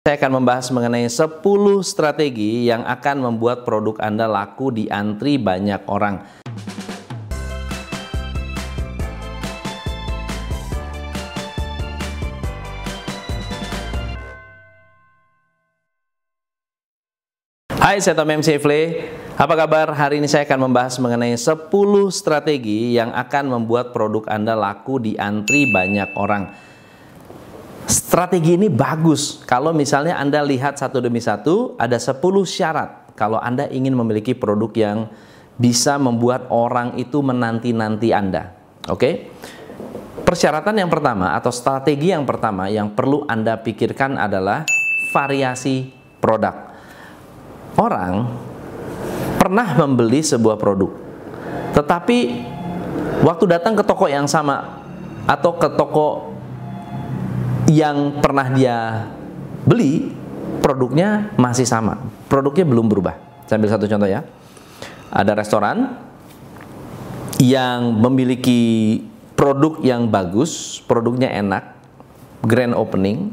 Saya akan membahas mengenai 10 strategi yang akan membuat produk Anda laku di antri banyak orang. Hai, saya Tom MC Ifle. Apa kabar? Hari ini saya akan membahas mengenai 10 strategi yang akan membuat produk Anda laku di antri banyak orang. Strategi ini bagus kalau misalnya Anda lihat satu demi satu ada 10 syarat kalau Anda ingin memiliki produk yang bisa membuat orang itu menanti-nanti Anda. Oke? Persyaratan yang pertama atau strategi yang pertama yang perlu Anda pikirkan adalah variasi produk. Orang pernah membeli sebuah produk, tetapi waktu datang ke toko yang sama atau ke toko yang pernah dia beli produknya masih sama. Produknya belum berubah. Saya ambil satu contoh ya. Ada restoran yang memiliki produk yang bagus produknya enak grand opening.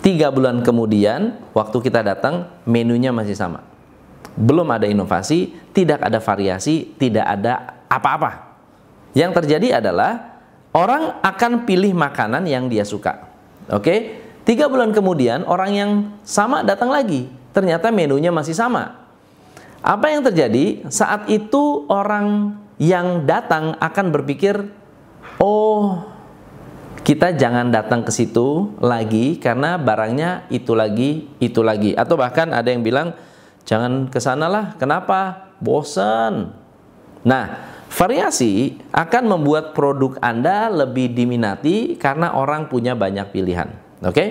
Tiga bulan kemudian waktu kita datang menunya masih sama. Belum ada inovasi tidak ada variasi tidak ada apa-apa. Yang terjadi adalah orang akan pilih makanan yang dia suka Oke, tiga bulan kemudian orang yang sama datang lagi. Ternyata menunya masih sama. Apa yang terjadi saat itu orang yang datang akan berpikir, oh kita jangan datang ke situ lagi karena barangnya itu lagi, itu lagi. Atau bahkan ada yang bilang, jangan ke sana lah. Kenapa? Bosan. Nah, Variasi akan membuat produk Anda lebih diminati karena orang punya banyak pilihan. Oke? Okay?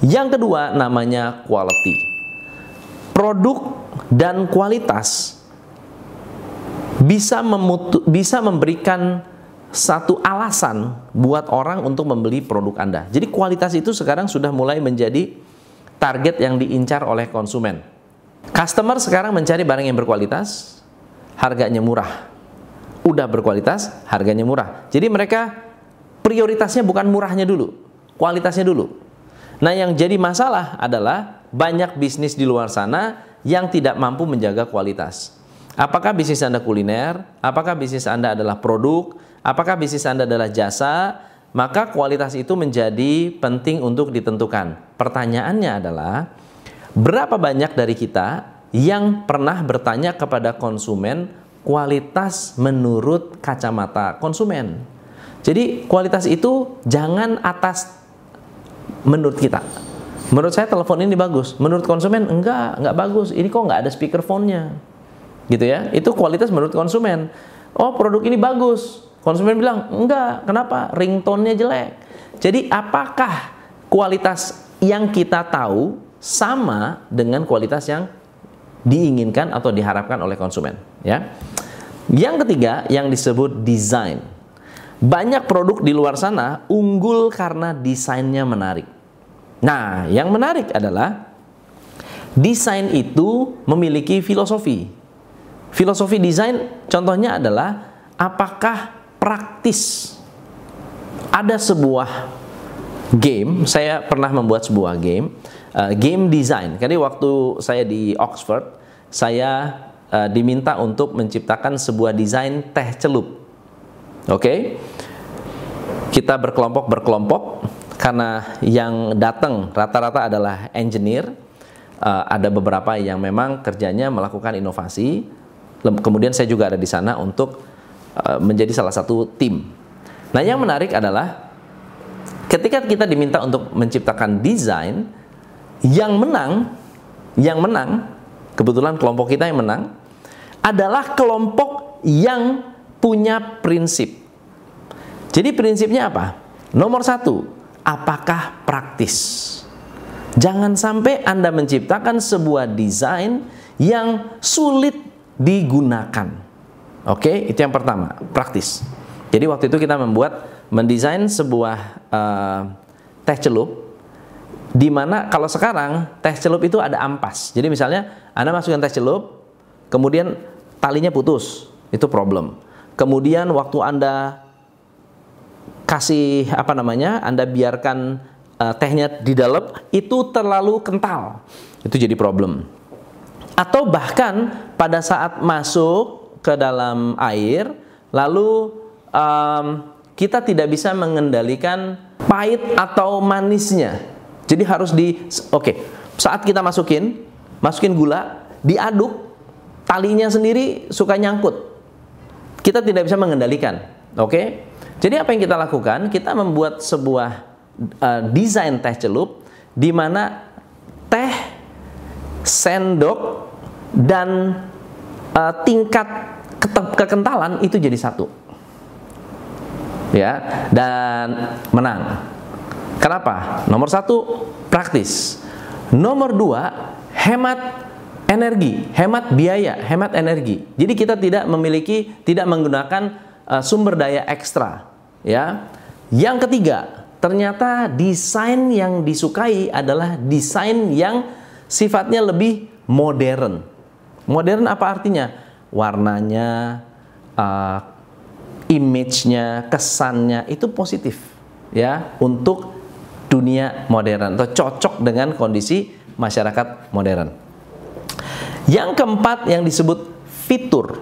Yang kedua namanya quality. Produk dan kualitas bisa memutu, bisa memberikan satu alasan buat orang untuk membeli produk Anda. Jadi kualitas itu sekarang sudah mulai menjadi target yang diincar oleh konsumen. Customer sekarang mencari barang yang berkualitas, harganya murah udah berkualitas, harganya murah. Jadi mereka prioritasnya bukan murahnya dulu, kualitasnya dulu. Nah, yang jadi masalah adalah banyak bisnis di luar sana yang tidak mampu menjaga kualitas. Apakah bisnis Anda kuliner? Apakah bisnis Anda adalah produk? Apakah bisnis Anda adalah jasa? Maka kualitas itu menjadi penting untuk ditentukan. Pertanyaannya adalah berapa banyak dari kita yang pernah bertanya kepada konsumen kualitas menurut kacamata konsumen. Jadi kualitas itu jangan atas menurut kita. Menurut saya telepon ini bagus, menurut konsumen enggak, enggak bagus. Ini kok enggak ada speakerphone-nya. Gitu ya. Itu kualitas menurut konsumen. Oh, produk ini bagus. Konsumen bilang, "Enggak, kenapa? Ringtone-nya jelek." Jadi apakah kualitas yang kita tahu sama dengan kualitas yang diinginkan atau diharapkan oleh konsumen, ya. Yang ketiga yang disebut desain. Banyak produk di luar sana unggul karena desainnya menarik. Nah, yang menarik adalah desain itu memiliki filosofi. Filosofi desain contohnya adalah apakah praktis. Ada sebuah game, saya pernah membuat sebuah game uh, game design. Jadi waktu saya di Oxford, saya uh, diminta untuk menciptakan sebuah desain teh celup. Oke, okay? kita berkelompok berkelompok karena yang datang rata-rata adalah engineer. Uh, ada beberapa yang memang kerjanya melakukan inovasi. Kemudian saya juga ada di sana untuk uh, menjadi salah satu tim. Nah, yang menarik adalah ketika kita diminta untuk menciptakan desain, yang menang, yang menang, kebetulan kelompok kita yang menang, adalah kelompok yang punya prinsip. Jadi prinsipnya apa? Nomor satu, apakah praktis? Jangan sampai Anda menciptakan sebuah desain yang sulit digunakan. Oke, itu yang pertama, praktis. Jadi waktu itu kita membuat mendesain sebuah uh, teh celup di mana kalau sekarang teh celup itu ada ampas. Jadi misalnya Anda masukkan teh celup, kemudian talinya putus, itu problem. Kemudian waktu Anda kasih apa namanya? Anda biarkan uh, tehnya di dalam itu terlalu kental. Itu jadi problem. Atau bahkan pada saat masuk ke dalam air, lalu um, kita tidak bisa mengendalikan pahit atau manisnya. Jadi harus di oke, okay, saat kita masukin, masukin gula, diaduk, talinya sendiri suka nyangkut. Kita tidak bisa mengendalikan. Oke? Okay? Jadi apa yang kita lakukan? Kita membuat sebuah uh, desain teh celup di mana teh, sendok dan uh, tingkat kekentalan itu jadi satu. Ya, dan menang. Kenapa? Nomor satu, praktis. Nomor dua, hemat energi, hemat biaya, hemat energi. Jadi kita tidak memiliki, tidak menggunakan uh, sumber daya ekstra. Ya. Yang ketiga, ternyata desain yang disukai adalah desain yang sifatnya lebih modern. Modern apa artinya? Warnanya, uh, image-nya, kesannya itu positif ya untuk dunia modern atau cocok dengan kondisi masyarakat modern. Yang keempat yang disebut fitur.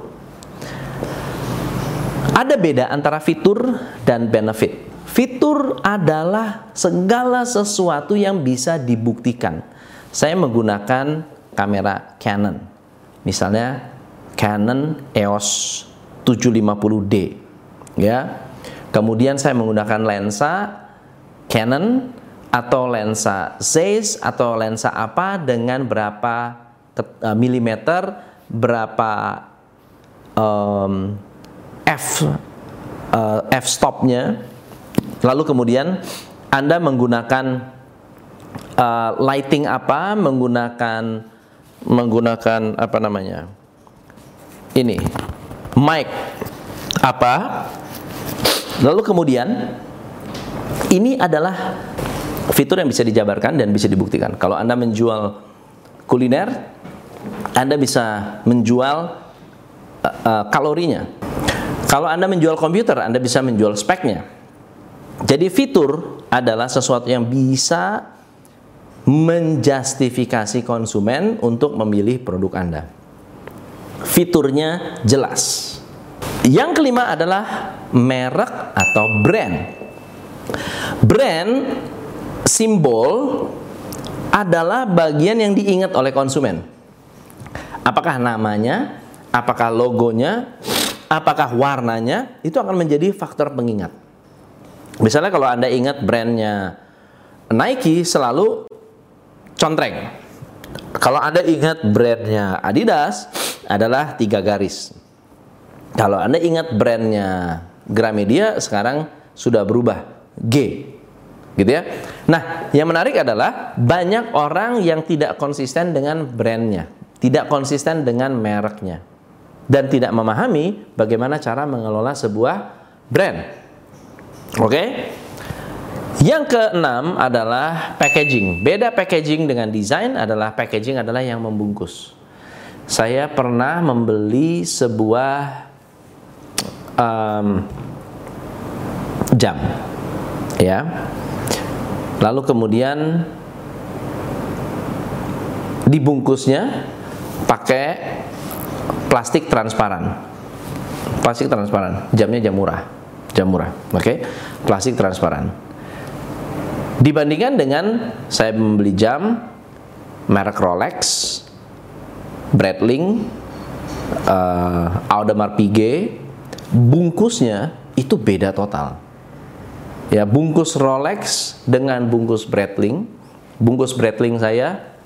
Ada beda antara fitur dan benefit. Fitur adalah segala sesuatu yang bisa dibuktikan. Saya menggunakan kamera Canon. Misalnya Canon EOS 750D. Ya. Kemudian saya menggunakan lensa Canon atau lensa Zeiss atau lensa apa dengan berapa uh, milimeter, berapa um, f uh, f stopnya, lalu kemudian anda menggunakan uh, lighting apa, menggunakan menggunakan apa namanya? Ini mic apa, lalu kemudian ini adalah fitur yang bisa dijabarkan dan bisa dibuktikan. Kalau Anda menjual kuliner, Anda bisa menjual uh, uh, kalorinya. Kalau Anda menjual komputer, Anda bisa menjual speknya. Jadi fitur adalah sesuatu yang bisa menjustifikasi konsumen untuk memilih produk Anda. Fiturnya jelas. Yang kelima adalah merek atau brand. Brand simbol adalah bagian yang diingat oleh konsumen. Apakah namanya, apakah logonya, apakah warnanya, itu akan menjadi faktor pengingat. Misalnya kalau Anda ingat brandnya Nike selalu contreng. Kalau Anda ingat brandnya Adidas adalah tiga garis. Kalau Anda ingat brandnya Gramedia sekarang sudah berubah G. Gitu ya. Nah, yang menarik adalah banyak orang yang tidak konsisten dengan brandnya, tidak konsisten dengan mereknya, dan tidak memahami bagaimana cara mengelola sebuah brand. Oke? Okay? Yang keenam adalah packaging. Beda packaging dengan desain adalah packaging adalah yang membungkus. Saya pernah membeli sebuah um, jam ya. Lalu kemudian dibungkusnya pakai plastik transparan. Plastik transparan. Jamnya jam murah. Jam murah. Oke? Okay? plastik transparan. Dibandingkan dengan saya membeli jam merek Rolex Breitling uh, Audemars Piguet bungkusnya itu beda total Ya, bungkus Rolex dengan bungkus Breitling. Bungkus Breitling saya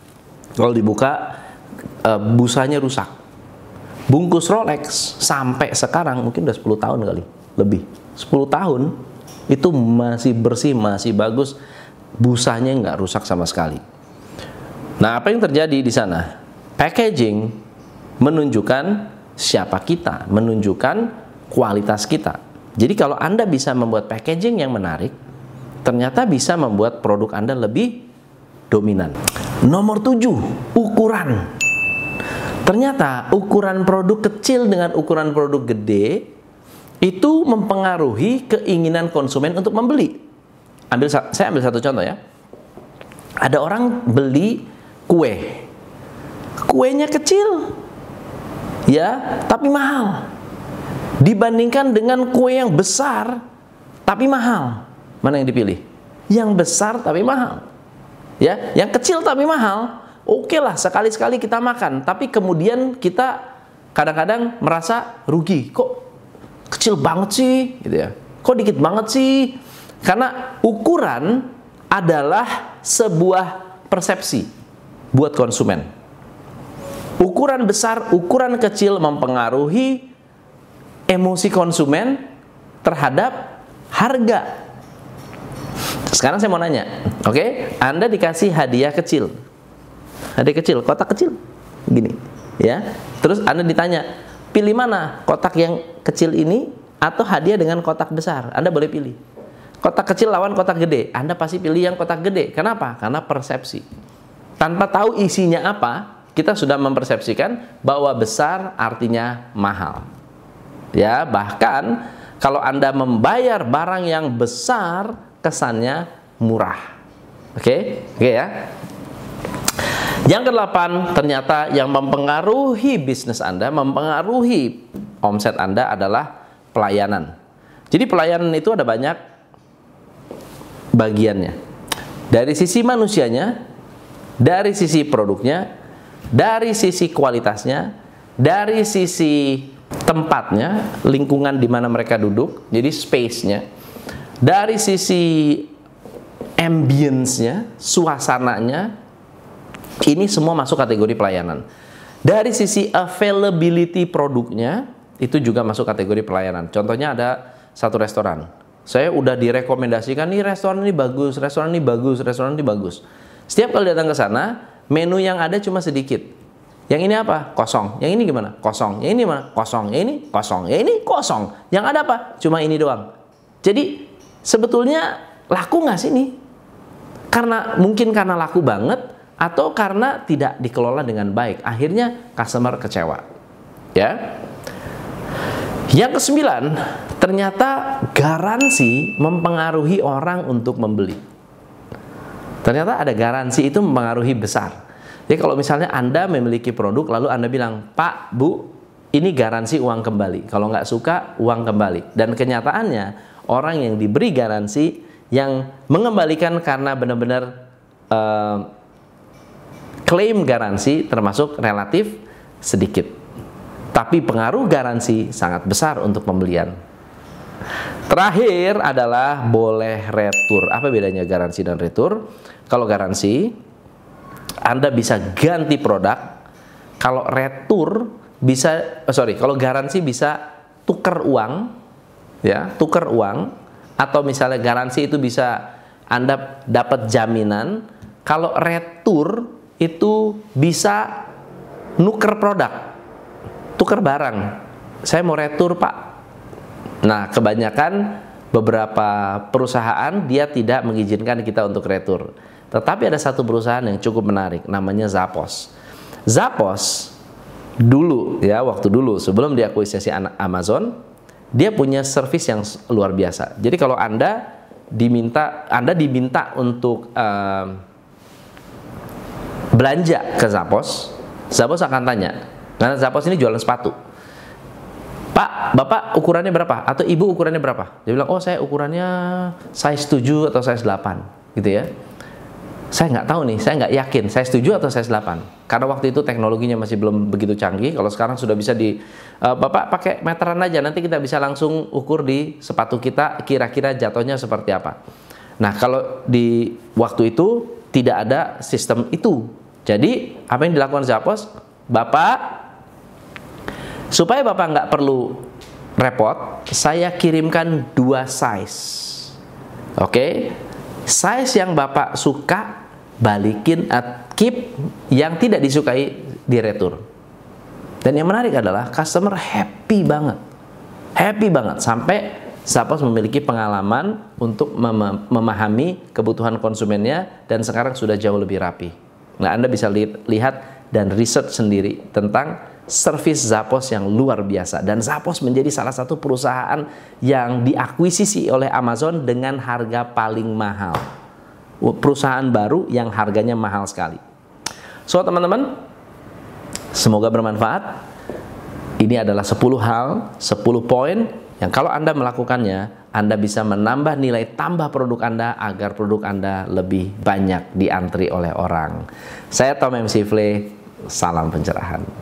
kalau dibuka uh, busanya rusak. Bungkus Rolex sampai sekarang mungkin udah 10 tahun kali, lebih. 10 tahun itu masih bersih, masih bagus. Busanya nggak rusak sama sekali. Nah, apa yang terjadi di sana? Packaging menunjukkan siapa kita, menunjukkan kualitas kita. Jadi kalau Anda bisa membuat packaging yang menarik, ternyata bisa membuat produk Anda lebih dominan. Nomor tujuh, ukuran. Ternyata ukuran produk kecil dengan ukuran produk gede itu mempengaruhi keinginan konsumen untuk membeli. Ambil saya ambil satu contoh ya. Ada orang beli kue. Kuenya kecil. Ya, tapi mahal. Dibandingkan dengan kue yang besar tapi mahal. Mana yang dipilih? Yang besar tapi mahal. Ya, yang kecil tapi mahal. Oke lah, sekali-sekali kita makan, tapi kemudian kita kadang-kadang merasa rugi. Kok kecil banget sih, gitu ya? Kok dikit banget sih? Karena ukuran adalah sebuah persepsi buat konsumen. Ukuran besar, ukuran kecil mempengaruhi emosi konsumen terhadap harga. Sekarang saya mau nanya, oke? Okay? Anda dikasih hadiah kecil, hadiah kecil, kotak kecil, gini, ya. Terus Anda ditanya, pilih mana kotak yang kecil ini atau hadiah dengan kotak besar? Anda boleh pilih. Kotak kecil lawan kotak gede. Anda pasti pilih yang kotak gede. Kenapa? Karena persepsi. Tanpa tahu isinya apa, kita sudah mempersepsikan bahwa besar artinya mahal. Ya, bahkan kalau Anda membayar barang yang besar, kesannya murah. Oke? Okay? Oke okay, ya. Yang kedelapan, ternyata yang mempengaruhi bisnis Anda, mempengaruhi omset Anda adalah pelayanan. Jadi pelayanan itu ada banyak bagiannya. Dari sisi manusianya, dari sisi produknya, dari sisi kualitasnya, dari sisi tempatnya, lingkungan di mana mereka duduk, jadi space-nya, dari sisi ambience-nya, suasananya, ini semua masuk kategori pelayanan. Dari sisi availability produknya, itu juga masuk kategori pelayanan. Contohnya ada satu restoran, saya udah direkomendasikan nih restoran ini bagus, restoran ini bagus, restoran ini bagus. Setiap kali datang ke sana, menu yang ada cuma sedikit. Yang ini apa? Kosong. Yang ini gimana? Kosong. Yang ini mana? Kosong. Yang ini kosong. Yang ini kosong. Yang ada apa? Cuma ini doang. Jadi sebetulnya laku nggak sih ini? Karena mungkin karena laku banget atau karena tidak dikelola dengan baik. Akhirnya customer kecewa. Ya. Yang kesembilan, ternyata garansi mempengaruhi orang untuk membeli. Ternyata ada garansi itu mempengaruhi besar. Jadi kalau misalnya Anda memiliki produk lalu Anda bilang, Pak, Bu, ini garansi uang kembali. Kalau nggak suka, uang kembali. Dan kenyataannya orang yang diberi garansi yang mengembalikan karena benar-benar uh, klaim garansi termasuk relatif sedikit. Tapi pengaruh garansi sangat besar untuk pembelian. Terakhir adalah boleh retur. Apa bedanya garansi dan retur? Kalau garansi, Anda bisa ganti produk. Kalau retur bisa, oh sorry, kalau garansi bisa tukar uang, ya, tukar uang. Atau misalnya garansi itu bisa Anda dapat jaminan. Kalau retur itu bisa nuker produk, tukar barang. Saya mau retur pak, Nah, kebanyakan beberapa perusahaan dia tidak mengizinkan kita untuk retur. Tetapi ada satu perusahaan yang cukup menarik, namanya Zappos. Zappos dulu ya, waktu dulu sebelum diakuisisi Amazon, dia punya service yang luar biasa. Jadi kalau Anda diminta Anda diminta untuk uh, belanja ke Zappos, Zappos akan tanya, karena Zappos ini jualan sepatu Pak, Bapak ukurannya berapa? Atau Ibu ukurannya berapa? Dia bilang, oh saya ukurannya size 7 atau size 8 gitu ya. Saya nggak tahu nih, saya nggak yakin size 7 atau size 8. Karena waktu itu teknologinya masih belum begitu canggih. Kalau sekarang sudah bisa di, uh, Bapak pakai meteran aja, nanti kita bisa langsung ukur di sepatu kita kira-kira jatuhnya seperti apa. Nah kalau di waktu itu tidak ada sistem itu. Jadi apa yang dilakukan Zappos? Bapak Supaya Bapak nggak perlu repot, saya kirimkan dua size. Oke, okay? size yang Bapak suka balikin at keep yang tidak disukai di retur. Dan yang menarik adalah customer happy banget. Happy banget sampai Zappos memiliki pengalaman untuk mem memahami kebutuhan konsumennya dan sekarang sudah jauh lebih rapi. Nah, Anda bisa li lihat dan riset sendiri tentang servis Zappos yang luar biasa dan Zappos menjadi salah satu perusahaan yang diakuisisi oleh Amazon dengan harga paling mahal. perusahaan baru yang harganya mahal sekali. So teman-teman, semoga bermanfaat. Ini adalah 10 hal, 10 poin yang kalau Anda melakukannya, Anda bisa menambah nilai tambah produk Anda agar produk Anda lebih banyak diantri oleh orang. Saya Tom M. Sifle, salam pencerahan.